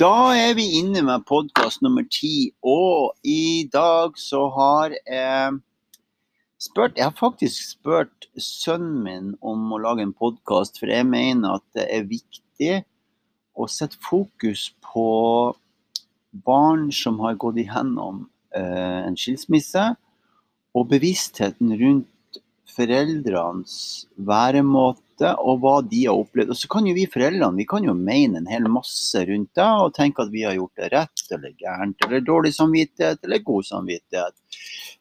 Da er vi inne med podkast nummer ti, og i dag så har jeg spurt Jeg har faktisk spurt sønnen min om å lage en podkast, for jeg mener at det er viktig å sette fokus på barn som har gått igjennom eh, en skilsmisse, og bevisstheten rundt foreldrenes væremåte og hva de har opplevd. Og så kan jo vi foreldrene vi kan jo mene en hel masse rundt det og tenke at vi har gjort det rett eller gærent, eller dårlig samvittighet eller god samvittighet.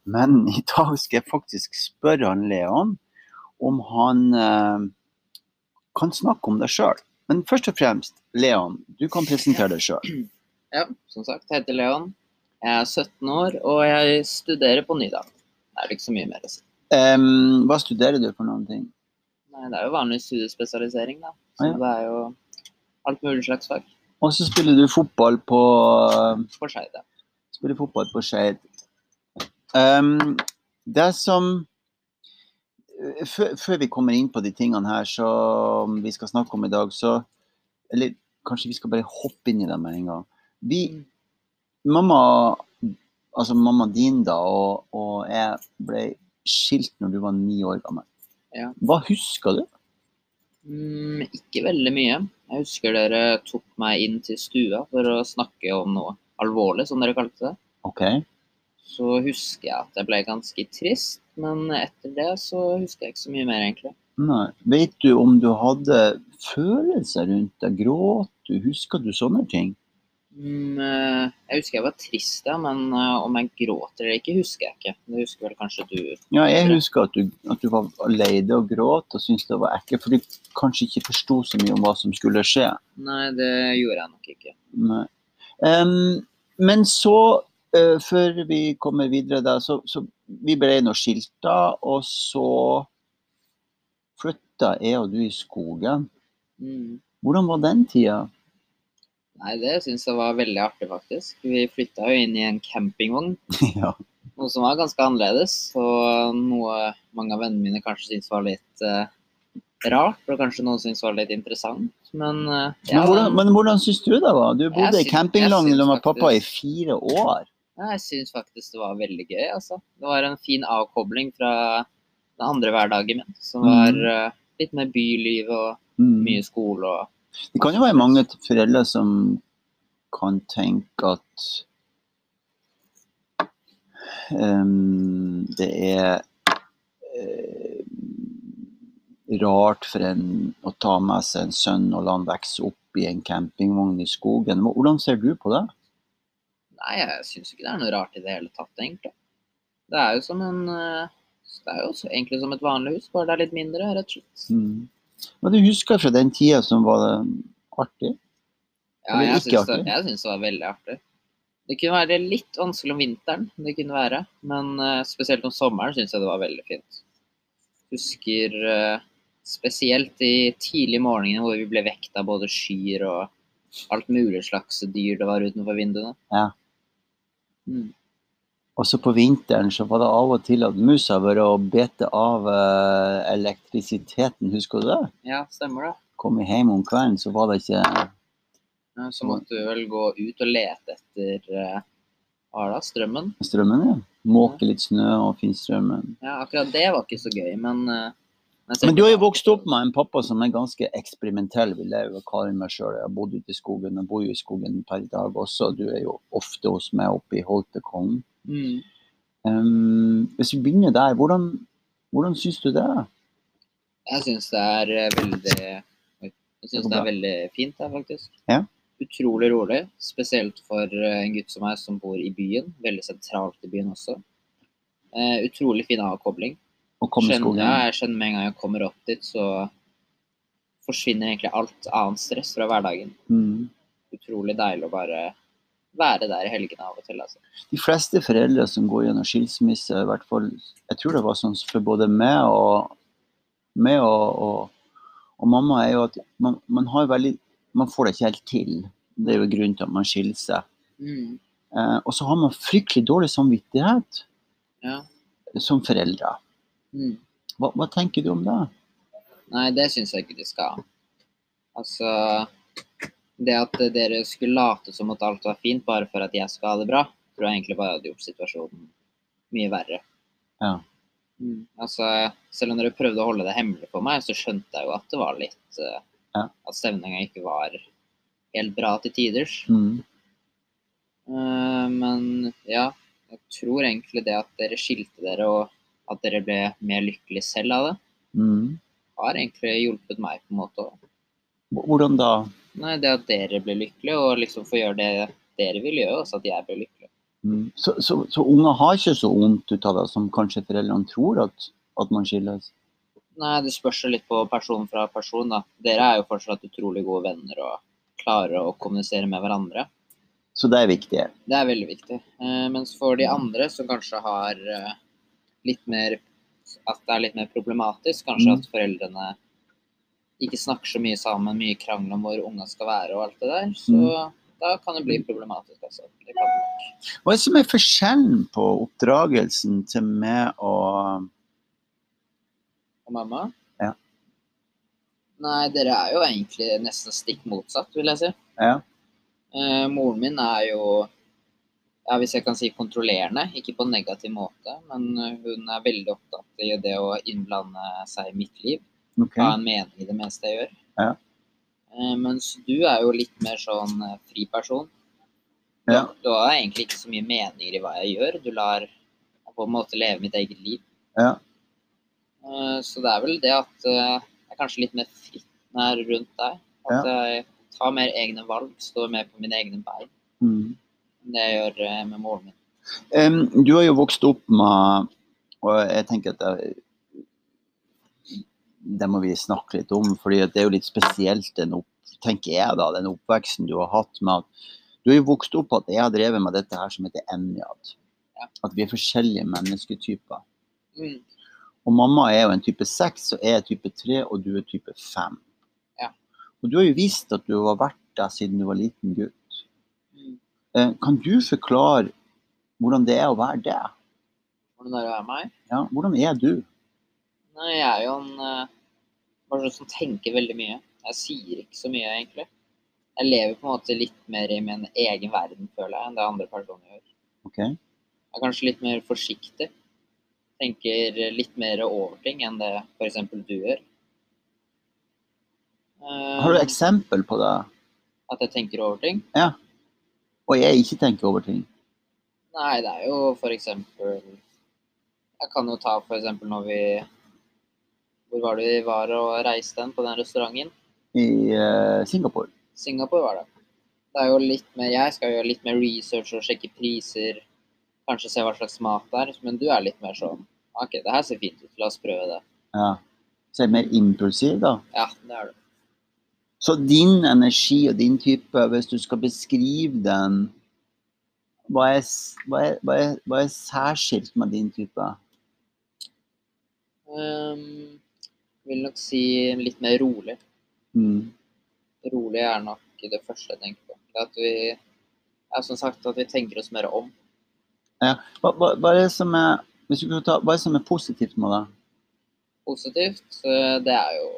Men i dag skal jeg faktisk spørre han Leon om han eh, kan snakke om det sjøl. Men først og fremst, Leon, du kan presentere deg sjøl. Ja, som sagt, jeg heter Leon. Jeg er 17 år, og jeg studerer på Nydalen. Det er ikke så mye mer å si. Um, hva studerer du for noen ting? Nei, det er jo vanlig studiespesialisering, da. Så ja. det er jo alt mulig slags fag. Og så spiller du fotball på På Skeid, ja. Spiller fotball på Skeid. Um, det som før, før vi kommer inn på de tingene her som vi skal snakke om i dag, så Eller kanskje vi skal bare hoppe inn i dem med en gang. Vi Mm. Mamma Altså mamma din da og, og jeg ble skilt når du var ni år gammel. Ja. Hva husker du? Mm, ikke veldig mye. Jeg husker dere tok meg inn til stua for å snakke om noe alvorlig, som dere kalte det. OK. Så husker jeg at jeg ble ganske trist, men etter det så husker jeg ikke så mye mer, egentlig. Nei. Vet du om du hadde følelser rundt deg? Gråt du? Husker du sånne ting? Mm, eh, jeg husker jeg var trist, ja, men eh, om jeg gråter eller ikke, husker jeg ikke. Det husker vel kanskje du. Ja, jeg husker at du, at du var lei deg og gråt og syntes det var ekkelt, for du kanskje ikke forsto så mye om hva som skulle skje. Nei, det gjorde jeg nok ikke. Nei. Men så, uh, før vi kommer videre da, så, så vi ble nå skilta, og så flytta jeg og du i skogen. Mm. Hvordan var den tida? Nei, det syns jeg var veldig artig, faktisk. Vi flytta jo inn i en campingvogn, ja. noe som var ganske annerledes. Og noe mange av vennene mine kanskje syntes var litt uh, rart, og kanskje noen syntes var litt interessant. Men eh, Men hvordan, men hvordan syns du det var? Du bodde i campingvogn med pappa i fire år. Ja, jeg syns faktisk det var veldig gøy, altså. Det var en fin avkobling fra den andre hverdagen min, som Mm. var uh, litt mer byliv og Mm. mye skole og Det kan jo være mange foreldre som kan tenke at um, det er uh, rart for en å ta med seg en sønn og la han vokse opp i en campingvogn i skogen. Hvordan ser du på det? Nei, jeg syns ikke det er noe rart i det hele tatt, egentlig. Det er jo som en eh, Det er jo egentlig som et vanlig hus, bare det er litt mindre, rett og slett. Mm. Hva du husker fra den tida som var artig? Ja, jeg syns det, det var veldig artig. Det kunne være litt vanskelig om vinteren, det kunne være. Men uh, spesielt om sommeren syns jeg det var veldig fint. Husker uh, spesielt de tidlige morgenene hvor vi ble vekt av både skyer og alt mulig slags dyr det var utenfor vinduene. Ja. Mm. Og så på vinteren så var det av og til at musa var og bete av eh, elektrisiteten, husker du det? Ja, stemmer det. Kom vi hjem om kvelden, så var det ikke Ja, Så måtte du vel gå ut og lete etter eh, hva var strømmen. strømmen. Ja. Måke litt snø og finne strømmen. Ja, akkurat det var ikke så gøy, men eh, Men du har jo vokst opp med en pappa som er ganske eksperimentell, vil jeg jo kalle meg sjøl. Jeg har bodd ute i skogen, og bor jo i skogen per i dag også. Du er jo ofte hos meg oppe i Holtekollen. Mm. Um, hvis vi begynner der, hvordan, hvordan syns du det? Jeg syns det er eh, veldig Jeg syns det er veldig fint her, faktisk. Ja. Utrolig rolig. Spesielt for eh, en gutt som meg, som bor i byen. Veldig sentralt i byen også. Uh, utrolig fin avkobling. Skogen? ja, jeg skjønner med en gang jeg kommer opp dit, så forsvinner egentlig alt annet stress fra hverdagen. Mm. Utrolig deilig å bare være der i helgene av og til. Altså. De fleste foreldre som går gjennom skilsmisse, i hvert fall Jeg tror det var sånn for både meg og meg og, og, og mamma, er jo at man, man har veldig Man får det ikke helt til. Det er jo grunnen til at man skiller seg. Mm. Eh, og så har man fryktelig dårlig samvittighet Ja. som foreldre. Mm. Hva, hva tenker du om det? Nei, det syns jeg ikke de skal. Altså Det at dere skulle late som at alt var fint bare for at jeg skal ha det bra, tror jeg egentlig bare hadde gjort situasjonen mye verre. Ja. Mm. Altså, selv om dere prøvde å holde det hemmelig for meg, så skjønte jeg jo at det var litt uh, Ja. At stemninga ikke var helt bra til tiders. Mm. Uh, men ja, jeg tror egentlig det at dere skilte dere, og at dere ble mer lykkelig selv av det, Mm. har egentlig hjulpet meg på en måte òg. Hvordan da? Nei, det at dere blir lykkelige, og liksom få gjøre det dere vil gjøre, også at jeg blir lykkelig. Mm. Så, så, så unger har ikke så vondt ut av det som kanskje foreldrene tror at, at man skilles? Nei, det spørs litt på person fra person, da. Dere er jo fortsatt utrolig gode venner og klarer å kommunisere med hverandre. Så det er viktig. Det er veldig viktig. Eh, mens for de andre som kanskje har eh, litt mer At det er litt mer problematisk, kanskje Mm. at foreldrene ikke snakker så mye sammen, mye krangel om hvor unga skal være og alt det der, så Mm. da kan det bli problematisk, altså. Det kan det. Hva er det som er forskjellen på oppdragelsen til meg og Og mamma? Ja. Nei, dere er jo egentlig nesten stikk motsatt, vil jeg si. Ja. Eh, moren min er jo, ja, hvis jeg kan si kontrollerende, ikke på en negativ måte, men hun er veldig opptatt i det å innblande seg i mitt liv, Ok. hva en mening i det meste jeg gjør. Ja. Eh, mens du er jo litt mer sånn eh, fri person. Du, Ja. du har egentlig ikke så mye meninger i hva jeg gjør, du lar på en måte leve mitt eget liv. Ja. Eh, Så det er vel det at jeg er kanskje litt mer fritt når er rundt deg. At jeg tar mer egne valg, står mer på mine egne bein Mm. enn det jeg gjør med moren min. Um, du har jo vokst opp med Og jeg tenker at det, det må vi snakke litt om, fordi det er jo litt spesielt den opp, tenker jeg da, den oppveksten du har hatt med at Du har jo vokst opp at jeg har drevet med dette her som heter Enjad. Ja. At vi er forskjellige mennesketyper. Mm. Og mamma er jo en type 6, og jeg er type 3, og du er type 5. Ja. Og du har jo visst at du har vært der siden du var liten gutt. Mm. Eh, Kan du forklare hvordan det er å være det? Hvordan er det å være meg? Ja, hvordan er du? Nei, jeg er jo en eh, person som tenker veldig mye. Jeg sier ikke så mye, egentlig. Jeg lever på en måte litt mer i min egen verden, føler jeg, enn det andre personer gjør. Ok? Jeg er kanskje litt mer forsiktig. Tenker litt mer over ting enn det f.eks. du gjør. Eh, Har du eksempel på det? At jeg tenker over ting? Ja. Og jeg ikke tenker over ting? Nei, det er jo eksempel Jeg kan jo ta eksempel når vi Hvor var det vi var og reiste den, på den restauranten? I uh, Singapore? Singapore var det. Det er jo litt mer Jeg skal gjøre litt mer research og sjekke priser. Kanskje se hva slags mat det er. Men du er litt mer sånn OK, det her ser fint ut. La oss prøve det. Ja. Så er mer impulsiv, da? Ja, det er du. Så din energi og din type, hvis du skal beskrive den Hva er, hva er, hva er, hva er særskilt med din type? Um, vil nok si litt mer rolig. Mm. Rolig er nok det første jeg tenker på. Det at vi ja, som sagt, at vi tenker oss mer om. Hva, hva, hva er det som er hvis du ta, hva er det som er positivt med det? Positivt, eh, det er jo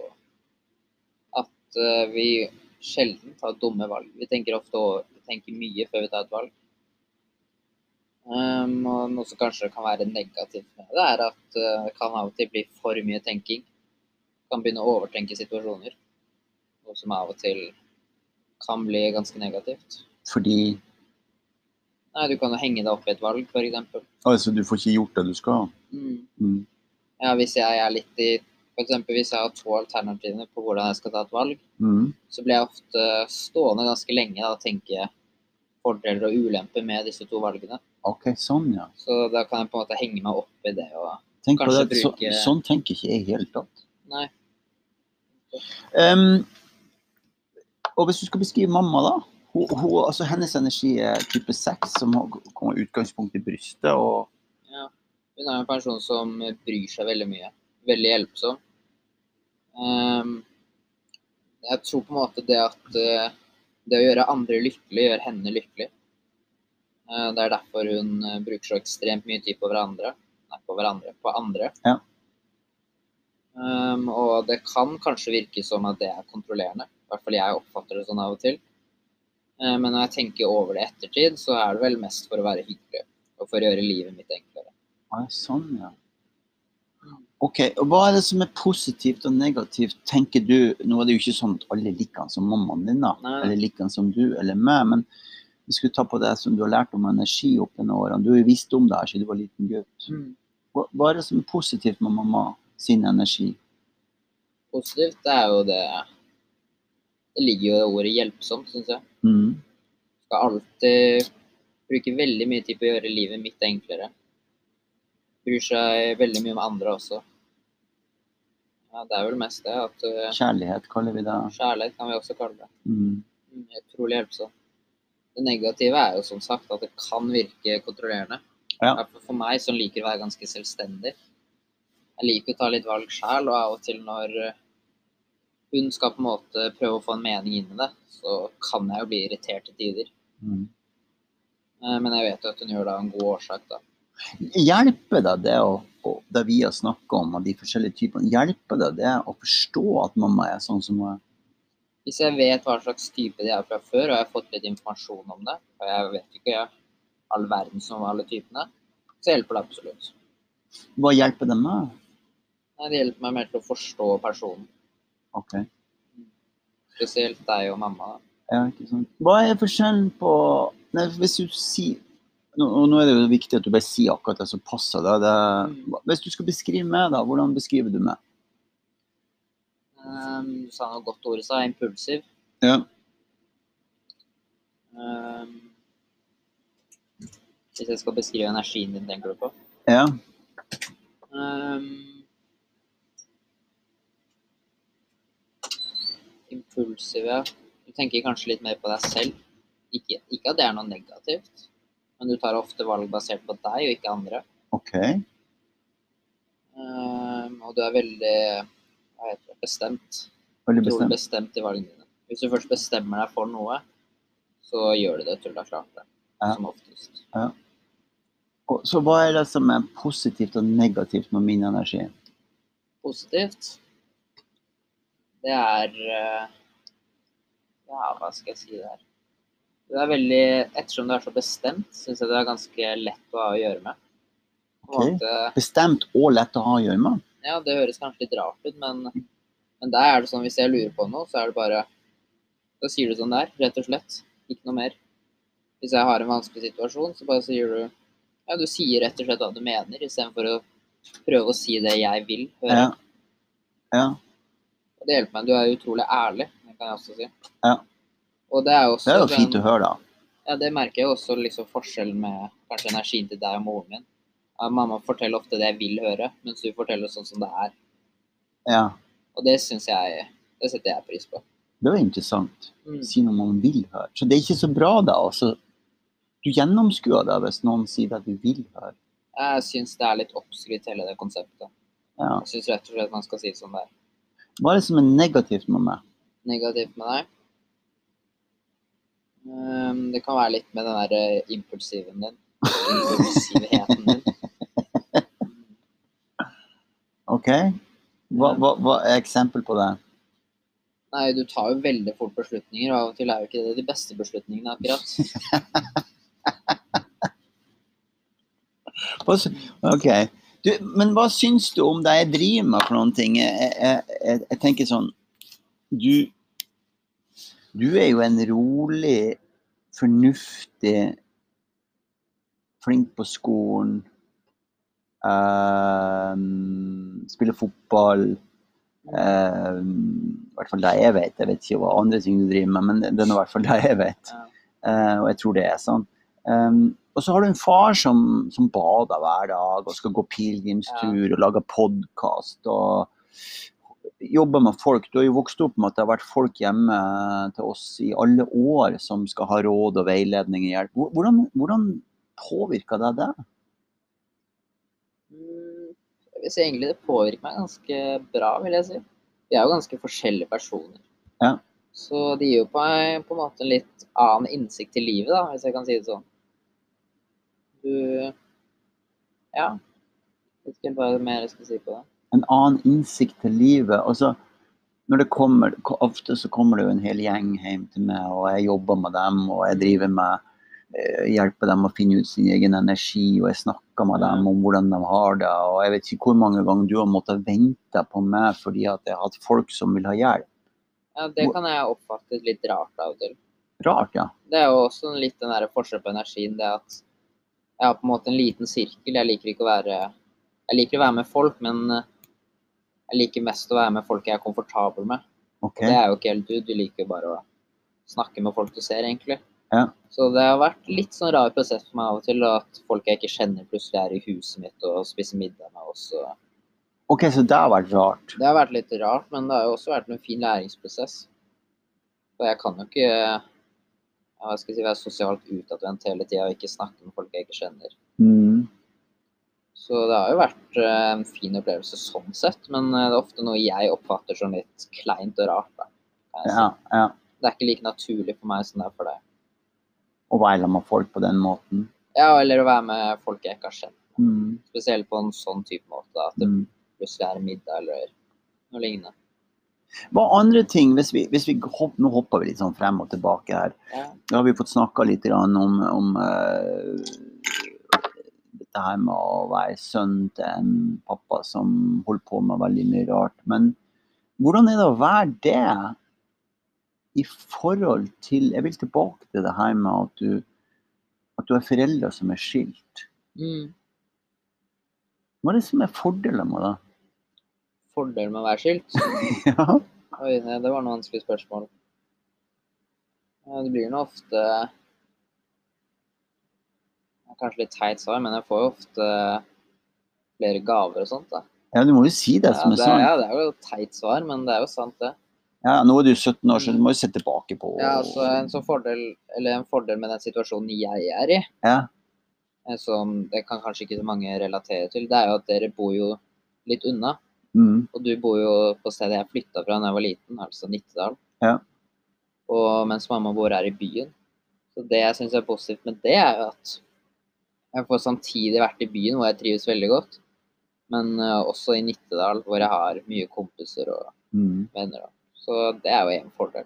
at eh, vi sjelden tar dumme valg. Vi tenker ofte over, vi tenker mye før vi tar et valg. Um, og noe som kanskje kan være negativt med det, er at eh, det kan av og til bli for mye tenking. Kan begynne å overtenke situasjoner. Noe som av og til kan bli ganske negativt. Fordi Nei, Du kan jo henge deg opp i et valg, f.eks. altså, du får ikke gjort det du skal? Mm. Mm. Ja, hvis jeg er litt i eksempel hvis jeg har to alternativer på hvordan jeg skal ta et valg, Mm. så blir jeg ofte stående ganske lenge og tenke fordeler og ulemper med disse to valgene. OK, sånn, ja. Så da kan jeg på en måte henge meg opp i det. og Tenk Kanskje det. Så, sånn tenker ikke jeg tatt. Nei. Em, og hvis du skal beskrive mamma, da? Hun, hun, altså hennes energi er type 6, som kommer utgangspunkt i brystet. og Ja. Hun er en person som bryr seg veldig mye. Veldig hjelpsom. Um, jeg tror på en måte det at uh, det å gjøre andre lykkelig, gjør henne lykkelig. Uh, det er derfor hun eh, bruker så ekstremt mye tid på hverandre. Nei, på hverandre. På andre. Ja. Ehm, og det kan kanskje virke som at det er kontrollerende. I hvert fall jeg oppfatter det sånn av og til. Um, Men når jeg tenker over det i ettertid, så er det vel mest for å være hyggelig. Og for å gjøre livet mitt enklere. Ah, sånn, ja. Ok, og Hva er det som er positivt og negativt, tenker du? Nå er det jo ikke sånn at alle liker han som mammaen din, da, Nei. eller liker han som du eller meg, men vi skulle ta på det som du har lært om energi opp gjennom årene. Du har jo visst om det her siden du var liten gutt. Hva, hva er det som er positivt med mamma sin energi? Positivt, det er jo det Det ligger jo i det ordet 'hjelpsomt', syns jeg. Mm. Skal alltid bruke veldig mye tid på å gjøre livet mitt enklere. Bryr seg veldig mye om andre også. Ja, det er vel mest det. At uh, Kjærlighet kaller vi det. kjærlighet kan vi også kalle det. Mm. Mm, Utrolig hjelpsomt. Det negative er jo som sagt at det kan virke kontrollerende. Ja. For meg som liker å være ganske selvstendig. Jeg liker å ta litt valg sjæl, og av og til når eh, hun skal på en måte prøve å få en mening inn i det, så kan jeg jo bli irritert til tider. Mm. Eh, Men jeg vet jo at hun gjør det av en god årsak, da. Hjelper det å, å, det vi har snakka om, og de forskjellige typene, hjelper deg det å forstå at mamma er sånn som hun er? Hvis jeg vet hva slags type de er fra før, og jeg har fått litt informasjon om det, og jeg vet ikke jeg, all verdens om alle typene, så hjelper det absolutt. Hva hjelper det med? Nei, Det hjelper meg mer til å forstå personen. Ok. Spesielt deg og mamma. da. Ja, ikke sant. Hva er forskjellen på Nei, hvis du sier nå, nå er det jo viktig at du bare sier akkurat det som passer deg. Det, hvis du skal beskrive meg, da, hvordan beskriver du meg? Um, du sa noe godt ord i stad, impulsiv. Ja. Um, hvis jeg skal beskrive energien din, tenker du på? ja. Um, impulsiv, ja. Du tenker kanskje litt mer på deg selv. Ikke, ikke at det er noe negativt, men du tar ofte valg basert på deg og ikke andre. Ok. Um, og du er veldig hva heter det, bestemt. Veldig bestemt. bestemt i valgene dine. Hvis du først bestemmer deg for noe, så gjør du det til du har klart det. Ja. Som oftest. Og, så hva er det som er positivt og negativt med min energi? Positivt, det er eh, Ja, hva skal jeg si der? det er veldig Ettersom du er så bestemt, syns jeg det er ganske lett å ha å gjøre med. På en Ok. måte, Bestemt og lett å ha å gjøre med? ja, det høres kanskje litt rart ut, men, men der er det sånn hvis jeg lurer på noe, så er det bare Da sier du sånn der, rett og slett. Ikke noe mer. Hvis jeg har en vanskelig situasjon, så bare sier du Ja, du sier rett og slett hva du mener, istedenfor å prøve å si det jeg vil høre. Ja. Ja. Og det hjelper meg. Du er utrolig ærlig, det kan jeg også si. Ja. Og det er også Det er jo den- fint å høre, da. Ja, det merker jeg også liksom forskjellen med kanskje energien til deg og moren min. Ja, mamma forteller ofte det jeg vil høre, mens du forteller sånn som det er. Ja. Og det syns jeg Det setter jeg pris på. Det var interessant. Mm. Si noe man vil høre. Så det er ikke så bra, da. Altså, du gjennomskuer det hvis noen sier at du vil høre. Jeg syns det er litt oppskrytt, hele det konseptet. Ja. Jeg syns rett og slett man skal si det som det er. Hva er det som er negativt med meg? Negativt med deg? Um, det kan være litt med den der eh, impulsiven din. Impulsivheten din. OK? Hva, hva, hva er eksempel på det? Nei, du tar jo veldig fort beslutninger, og av og til er jo ikke det de beste beslutningene, akkurat. OK. Du, men hva syns du om det jeg driver med for noen ting? Jeg, jeg, jeg, jeg tenker sånn Du Du er jo en rolig, fornuftig, flink på skolen. ehm, spiller fotball. ehm, I hvert fall det jeg vet. Jeg vet ikke hva andre ting du driver med, men det det er i hvert fall det jeg vet. Eh, og jeg tror det er sånn. Um, og så har du en far som, som bader hver dag og skal gå pilegrimstur og lage podkast og jobber med folk. Du har jo vokst opp med at det har vært folk hjemme til oss i alle år som skal ha råd og veiledning og hjelp. Hvordan, hvordan det deg? Mm, Jeg vil si egentlig det påvirker meg ganske bra, vil jeg si. Vi er jo ganske forskjellige personer. Ja. Så det gir jo på meg på en måte litt annen innsikt til livet, da, hvis jeg kan si det sånn. Du Ja. Jeg vet ikke hva mer jeg skal si på det. En annen innsikt til livet. Altså, når det kommer, Ofte så kommer det jo en hel gjeng hjem til meg, og jeg jobber med dem. Og jeg driver med eh, hjelper dem å finne ut sin egen energi, og jeg snakker med dem om hvordan de har det. og Jeg vet ikke hvor mange ganger du har måttet vente på meg fordi at jeg har hatt folk som vil ha hjelp. Ja, det kan jeg oppfatte litt rart av og til. Rart, ja. Det er jo også litt den der forskjell på energien. Det at jeg har på en måte en liten sirkel. Jeg liker ikke å være Jeg liker å være med folk, men eh, jeg liker mest å være med folk jeg er komfortabel med. Okay. Det er jo ikke helt du. Du liker jo bare å snakke med folk du ser, egentlig. Ja. Så det har vært litt sånn rar prosess for meg av og til at folk jeg ikke kjenner, plutselig er i huset mitt og spiser middag med oss. og Ok, så det har vært rart. Det har vært litt rart, men det har jo også vært en fin læringsprosess. For jeg kan jo ikke jeg skal si, være sosialt utadvendt hele tida og ikke snakke med folk jeg ikke kjenner. Mm. Så det har jo vært eh, en fin opplevelse sånn sett, men eh, det er ofte noe jeg oppfatter som litt kleint og rart. Da. Ja, ja. Det er ikke like naturlig for meg som det er for deg. Å være med folk på den måten. Ja, eller å være med folk jeg ikke har kjent. Mm. Spesielt på en sånn type måte. Da, at det Mm. plutselig er middag eller noe lignende. Hva andre ting, hvis vi, hvis vi hopp, Nå hopper vi litt sånn frem og tilbake her. Ja. Da har vi fått snakka litt om, om eh, dette her med å være sønn til en pappa som holder på med veldig mye rart. Men hvordan er det å være det i forhold til Jeg vil tilbake til det her med at du, at du har foreldre som er skilt. Mm. Hva er det som er fordelen med det? Fordel med å være skilt? ja. Oi, det var noe vanskelig spørsmål. Det blir nå ofte Kanskje litt teit svar, men jeg får jo ofte flere gaver og sånt. da. ja, du må jo si det Ja, som er det, sant. ja, det er jo et teit svar, men det er jo sant, det. Ja, nå er du 17 år, så du må jo se tilbake på Ja, altså En sånn fordel, eller en fordel med den situasjonen jeg er i, Ja. eh, som det kan kanskje ikke så mange relatere til, det er jo at dere bor jo litt unna. Mm. Og du bor jo på stedet jeg flytta fra da jeg var liten, altså Nittedal. Ja. Og mens mamma bor her i byen. Så det jeg syns er positivt med det, er jo at jeg får samtidig vært i byen hvor jeg trives veldig godt, men uh, også i Nittedal hvor jeg har mye kompiser og Mm. venner. da. Så det er jo en fordel.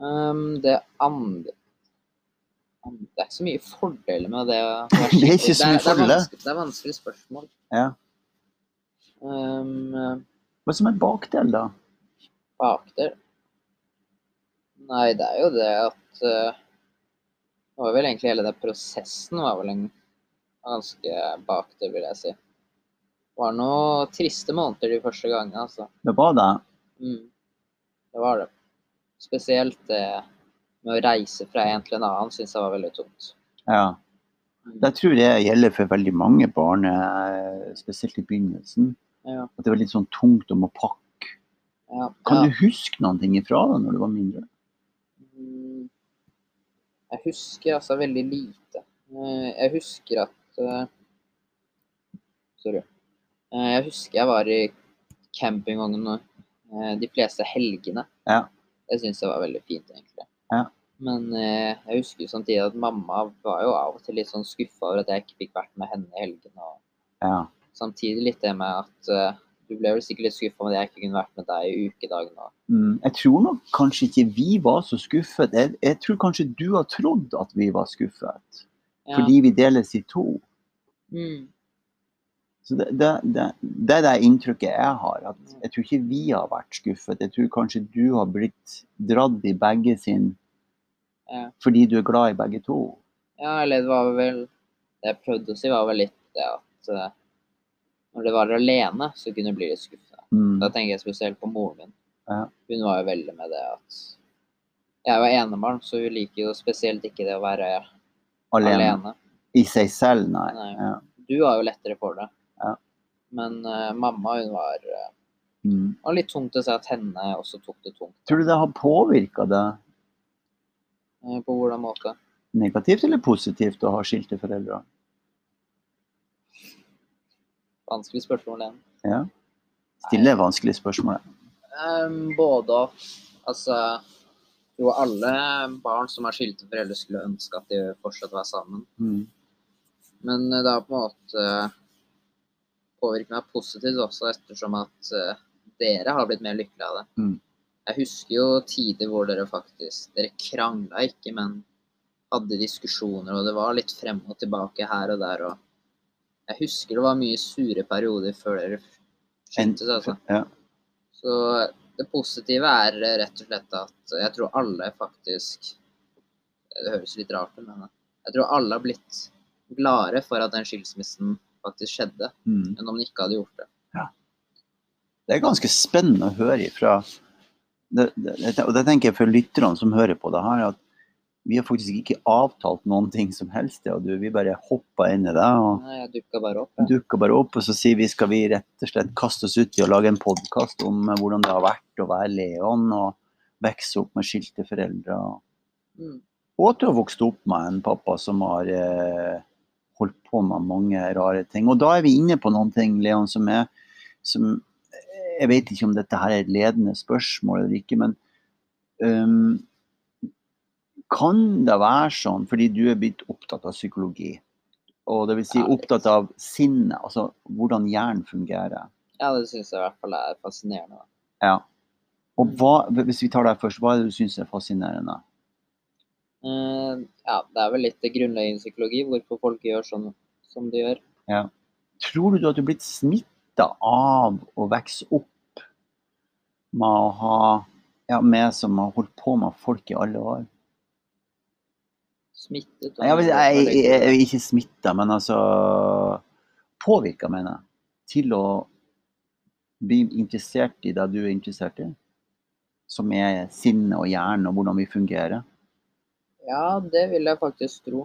Um, det andre Det er ikke så mye fordeler med det. Det er ikke så mye er, fordeler. Det, det er vanskelig spørsmål. Ja. Um, Hva som er bakdel, da? bakdel Nei, det er jo det at eh, Det var vel egentlig hele den prosessen var vel en ganske bakdel, vil jeg si. Det var noen triste måneder de første gangene, altså. Det var det. Mm. Det var det. Spesielt det med å reise fra en til en annen syns jeg var veldig tungt. Ja. Mm. Det tror jeg gjelder for veldig mange barn, eh, spesielt i begynnelsen. Ja, At det var litt sånn tungt om å pakke. ja, Kan ja. du huske noen ting ifra da når du var mindre? Jeg husker altså veldig lite. Eh, Jeg husker at eh, Sorry. Eh, Jeg husker jeg var i campingvogn eh, de fleste helgene. Ja. Det syns jeg var veldig fint, egentlig. Ja. Men jeg husker samtidig at mamma var jo av og til litt sånn skuffa over at jeg ikke fikk vært med henne i helgene. Og Ja. samtidig litt det med at du ble vel sikkert litt skuffa med at jeg ikke kunne vært med deg i ukedagen. og- Mm, jeg tror nok kanskje ikke vi var så skuffet. Jeg, jeg tror kanskje du har trodd at vi var skuffet. Ja. Fordi vi deles i to. Mm. Så det, det, det, det er det inntrykket jeg har. At jeg tror ikke vi har vært skuffet. Jeg tror kanskje du har blitt dratt i begge sin Ja. fordi du er glad i begge to. Ja, eller det var vel Det jeg prøvde å si, var vel litt det at når det var alene, så kunne jeg bli litt skuffa. Mm. Da tenker jeg spesielt på moren min. Ja. Hun var jo veldig med det at Jeg var enebarn, så hun liker jo spesielt ikke det å være Alene. alene. I seg selv, nei. Nei. Ja. Du har jo lettere for det. Ja. Men uh, mamma, hun var, uh, Mm. var litt tungt å se at henne også tok det tungt. Tror du det har påvirka deg Eh, På hvordan måte? negativt eller positivt å ha skilte foreldre? Vanskelig spørsmål igjen. Ja. Stille vanskelige spørsmål. Um, både og. Altså Jo, alle barn som er skilte foreldre, skulle ønske at de fortsatt var sammen. Mm. Men eh, det har på en måte påvirket meg positivt også, ettersom at eh, dere har blitt mer lykkelige av det. Mm. Jeg husker jo tider hvor dere faktisk Dere krangla ikke, men hadde diskusjoner, og det var litt frem og tilbake her og der. og Jeg husker det var mye sure perioder før dere skjøntes, altså. Ja. Så det positive er eh, rett og slett at jeg tror alle faktisk Det høres litt rart ut, men jeg tror alle har blitt gladere for at den skilsmissen faktisk skjedde, Mm. enn om de ikke hadde gjort det. Det er ganske spennende å høre ifra det, det, Og det tenker jeg for lytterne som hører på det her, at vi har faktisk ikke avtalt noen ting som helst. Ja, du, vi bare hoppa inn i det og Nei, dukka bare opp. dukka bare opp, og så sier vi skal vi rett og slett kaste oss ut i å lage en podkast om eh, hvordan det har vært å være Leon og vokse opp med skilte foreldre. Mm. Og at du har vokst opp med en pappa som har eh, holdt på med mange rare ting. Og da er vi inne på noen ting, Leon, som er som, Jeg vet ikke om dette her er et ledende spørsmål eller ikke, men øhm, kan det være sånn, fordi du er blitt opptatt av psykologi, og det vil si opptatt av sinnet, altså hvordan hjernen fungerer Ja, det syns jeg i hvert fall er fascinerende. Ja. Og hva, hvis vi tar deg først, hva er det du syns er fascinerende? Uh, ja, det er vel litt grunnleggende psykologi, hvorfor folk gjør sånn som de gjør. Tror du at du er blitt smitta av å vokse opp med å ha ja, meg som har holdt på med folk i alle år? Smittet. Jeg, vil- jeg, jeg, jeg ikke smitta, men altså påvirka, mener jeg, til å bli interessert i det du er interessert i. Som er sinne og hjernen og hvordan vi fungerer. Ja, det vil jeg faktisk tro.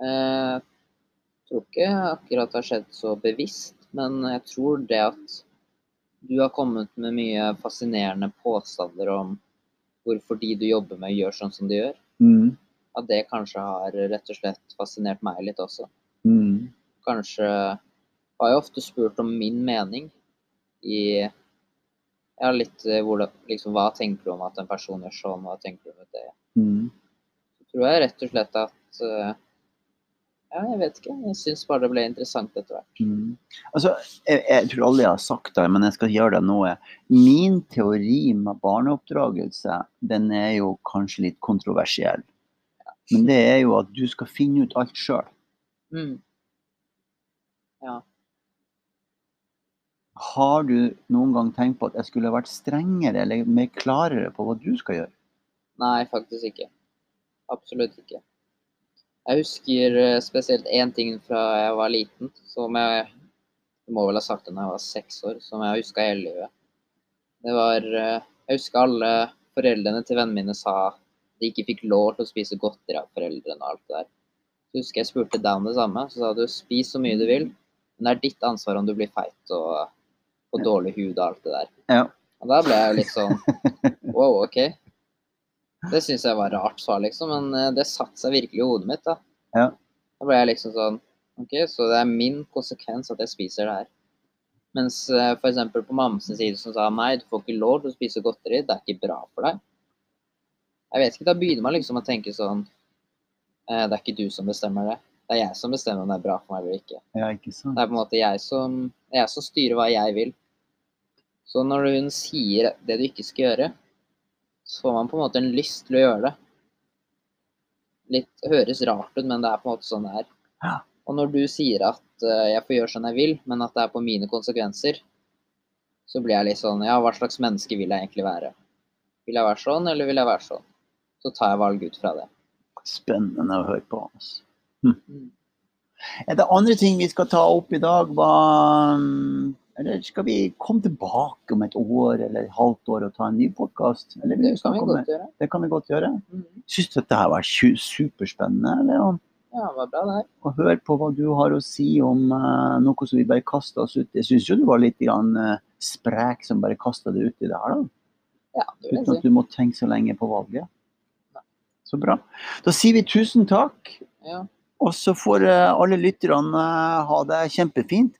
Eh, tror ikke akkurat det har skjedd så bevisst, men jeg tror det at du har kommet med mye fascinerende påstander om hvorfor de du jobber med, gjør sånn som de gjør, Mm. At det kanskje har rett og slett fascinert meg litt også. Mm. Kanskje har jeg ofte spurt om min mening i ja, litt eh, hvordan, liksom, hva tenker du om at en person gjør sånn, hva tenker du om det? Mm. Så tror jeg rett og slett at eh, Ja, jeg vet ikke. Jeg syns bare det ble interessant etter hvert. Mm. Altså, jeg, jeg tror aldri jeg har sagt det, men jeg skal gjøre det nå. Min teori med barneoppdragelse, den er jo kanskje litt kontroversiell. Men det er jo at du skal finne ut alt sjøl. Mm. Ja. Har du noen gang tenkt på at jeg skulle vært strengere eller mer klarere på hva du skal gjøre? Nei, faktisk ikke. Absolutt ikke. Jeg husker eh, spesielt én ting fra jeg var liten, som jeg jeg må vel ha sagt det da jeg var seks år, som jeg huska hele livet. Det var eh, Jeg husker alle foreldrene til vennene mine sa de ikke fikk lov til å spise godteri av foreldrene og alt det der. Så husker jeg spurte om det samme, så sa du spis så mye du vil, men det er ditt ansvar om du blir feit og får dårlig hud og alt det der. Ja. Og da ble jeg jo litt sånn Wow, OK. Det syns jeg var rart svar, liksom, men eh, det satte seg virkelig i hodet mitt. Da Ja. Da ble jeg liksom sånn OK, så det er min konsekvens at jeg spiser det her. Mens f.eks. for eksempel på mammas side som sa nei, du får ikke lov til å spise godteri, det er ikke bra for deg. Jeg vet ikke, da begynner man liksom å tenke sånn eh, Det er ikke du som bestemmer det. Det er jeg som bestemmer om det er bra for meg eller ikke. Ja, ikke sant? Det er på en måte jeg som, jeg som styrer hva jeg vil. Så når hun sier det du ikke skal gjøre, så får man på en måte en lyst til å gjøre det. Litt høres rart ut, men det er på en måte sånn det er. Ja. Og når du sier at uh, jeg får gjøre sånn jeg vil, men at det er på mine konsekvenser, så blir jeg litt sånn Ja, hva slags menneske vil jeg egentlig være? Vil jeg være sånn, eller vil jeg være sånn? Så tar jeg valg ut fra det. Spennende å høre på. Altså. Hm. Er det andre ting vi skal ta opp i dag? Hva, eller skal vi komme tilbake om et år eller et halvt år og ta en ny podkast? Det kan vi godt gjøre. Det kan vi godt gjøre. Mm. Syns du dette her var superspennende? Leon? Ja, det var bra, det her. Å høre på hva du har å si om uh, noe som vi bare kasta oss ut i. Jeg syns jo du var litt grann, uh, sprek som bare kasta det ut i det her, da. Ja, det Uten at du må tenke så lenge på valget. Så bra. Da sier vi tusen takk. Ja. Og så får eh, alle lytterne eh, ha det kjempefint.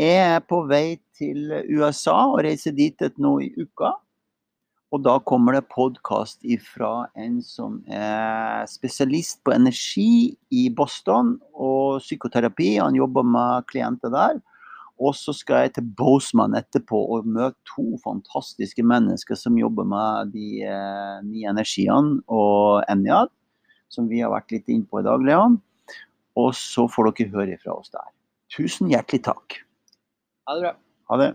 Jeg er på vei til USA og reiser dit et nå i uka. Og da kommer det podkast fra en som er spesialist på energi i Boston og psykoterapi. Han jobber med klienter der. Og så skal jeg til Boseman etterpå og møte to fantastiske mennesker som jobber med de eh, nye energiene og Enjad, som vi har vært litt innpå i dag, Leon. Og så får dere høre fra oss der. Tusen hjertelig takk. Ha det bra. Ha det.